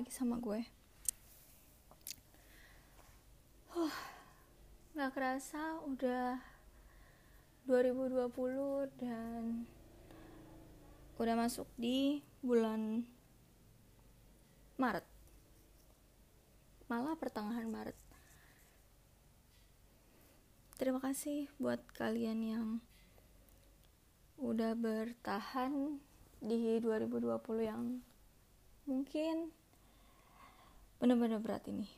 lagi sama gue. Huh, gak kerasa udah 2020 dan udah masuk di bulan Maret. Malah pertengahan Maret. Terima kasih buat kalian yang udah bertahan di 2020 yang mungkin benar-benar berat ini.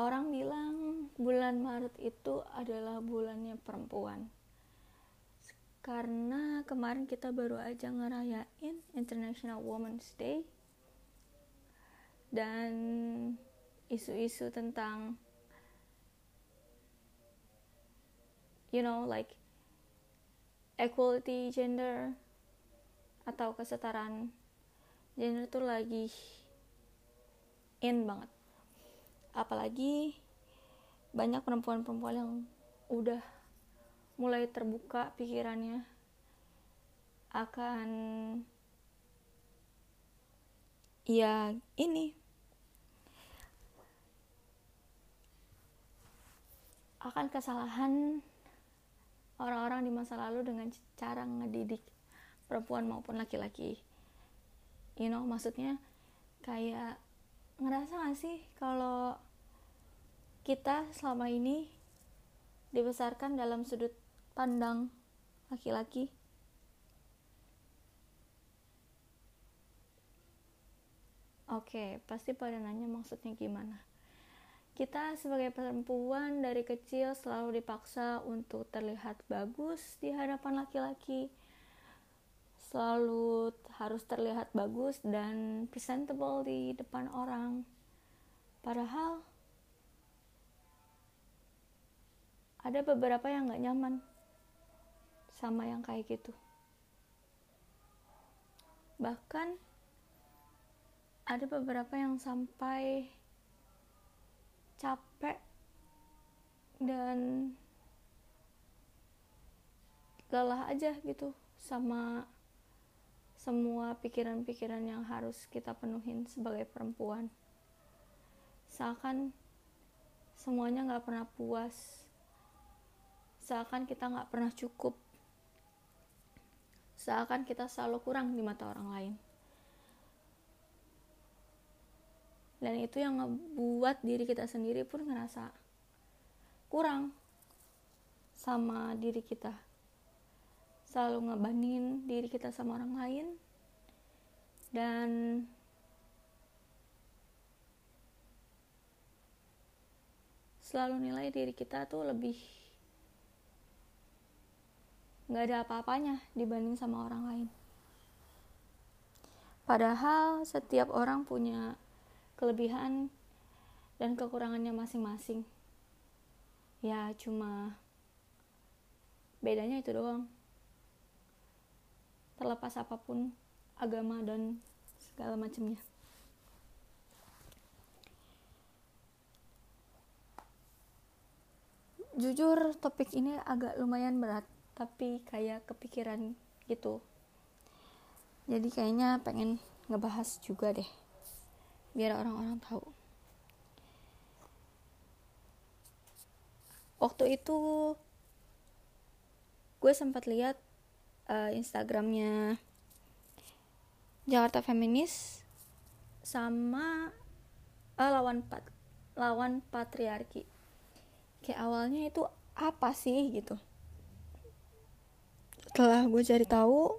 Orang bilang bulan Maret itu adalah bulannya perempuan. Karena kemarin kita baru aja ngerayain International Women's Day. Dan isu-isu tentang you know like equality gender atau kesetaraan gender tuh lagi in banget. Apalagi banyak perempuan-perempuan yang udah mulai terbuka pikirannya akan ya ini. Akan kesalahan orang-orang di masa lalu dengan cara ngedidik perempuan maupun laki-laki. You know maksudnya kayak ngerasa gak sih kalau kita selama ini dibesarkan dalam sudut pandang laki-laki? Oke, pasti pada nanya maksudnya gimana. Kita sebagai perempuan dari kecil selalu dipaksa untuk terlihat bagus di hadapan laki-laki selalu harus terlihat bagus dan presentable di depan orang. Padahal ada beberapa yang gak nyaman sama yang kayak gitu. Bahkan ada beberapa yang sampai capek dan lelah aja gitu sama semua pikiran-pikiran yang harus kita penuhin sebagai perempuan. Seakan semuanya nggak pernah puas. Seakan kita nggak pernah cukup. Seakan kita selalu kurang di mata orang lain. Dan itu yang ngebuat diri kita sendiri pun ngerasa kurang sama diri kita selalu ngebandingin diri kita sama orang lain. Dan selalu nilai diri kita tuh lebih nggak ada apa-apanya dibanding sama orang lain. Padahal setiap orang punya kelebihan dan kekurangannya masing-masing. Ya cuma bedanya itu doang terlepas apa pun agama dan segala macamnya. Jujur topik ini agak lumayan berat tapi kayak kepikiran gitu. Jadi kayaknya pengen ngebahas juga deh biar orang-orang tahu. Waktu itu gue sempat lihat uh, instagramnya Jakarta Feminis sama uh, lawan pat lawan patriarki. Kayak awalnya itu apa sih gitu. Setelah gue cari tahu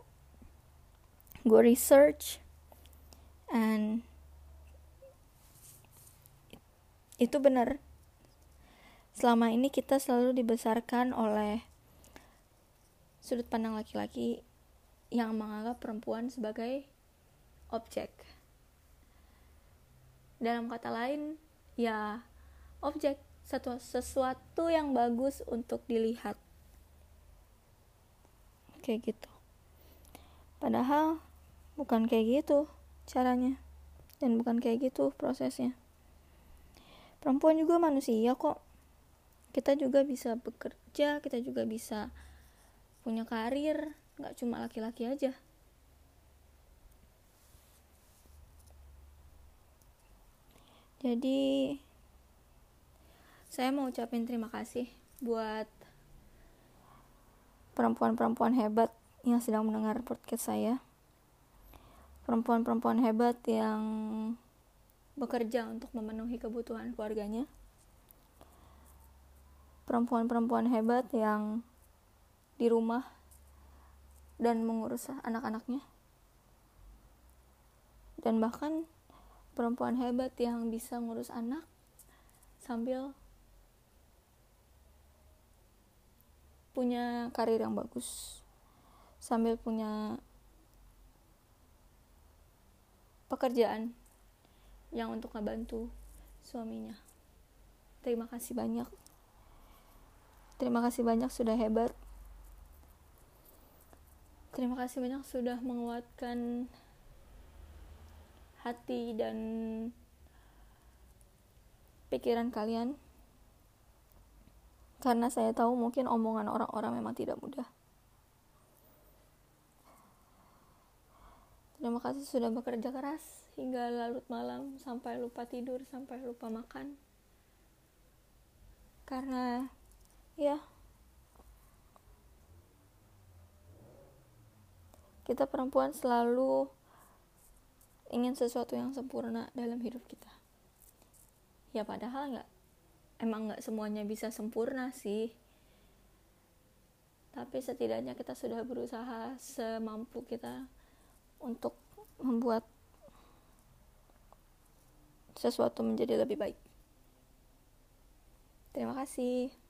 gue research and itu benar. Selama ini kita selalu dibesarkan oleh sudut pandang laki-laki yang menganggap perempuan sebagai objek. Dalam kata lain ya objek. Satu sesuatu yang bagus untuk dilihat. Kayak gitu. Padahal bukan kayak gitu caranya. Dan bukan kayak gitu prosesnya. Perempuan juga manusia kok. Kita juga bisa bekerja kita juga bisa punya karir nggak cuma laki-laki aja. Jadi saya mau ucapin terima kasih buat perempuan-perempuan hebat yang sedang mendengar podcast saya. Perempuan-perempuan hebat yang bekerja untuk memenuhi kebutuhan keluarganya. Perempuan-perempuan hebat yang di rumah dan mengurus anak-anaknya. Dan bahkan perempuan hebat yang bisa ngurus anak sambil punya karir yang bagus sambil punya pekerjaan yang untuk ngebantu suaminya. Terima kasih banyak. Terima kasih banyak sudah hebat terima kasih banyak sudah menguatkan hati dan pikiran kalian karena saya tahu mungkin omongan orang-orang memang tidak mudah. Terima kasih sudah bekerja keras hingga larut malam sampai lupa tidur, sampai lupa makan. Karena ya kita perempuan selalu ingin sesuatu yang sempurna dalam hidup kita. Ya padahal nggak emang nggak semuanya bisa sempurna sih tapi setidaknya kita sudah berusaha semampu kita untuk membuat sesuatu menjadi lebih baik. Terima kasih.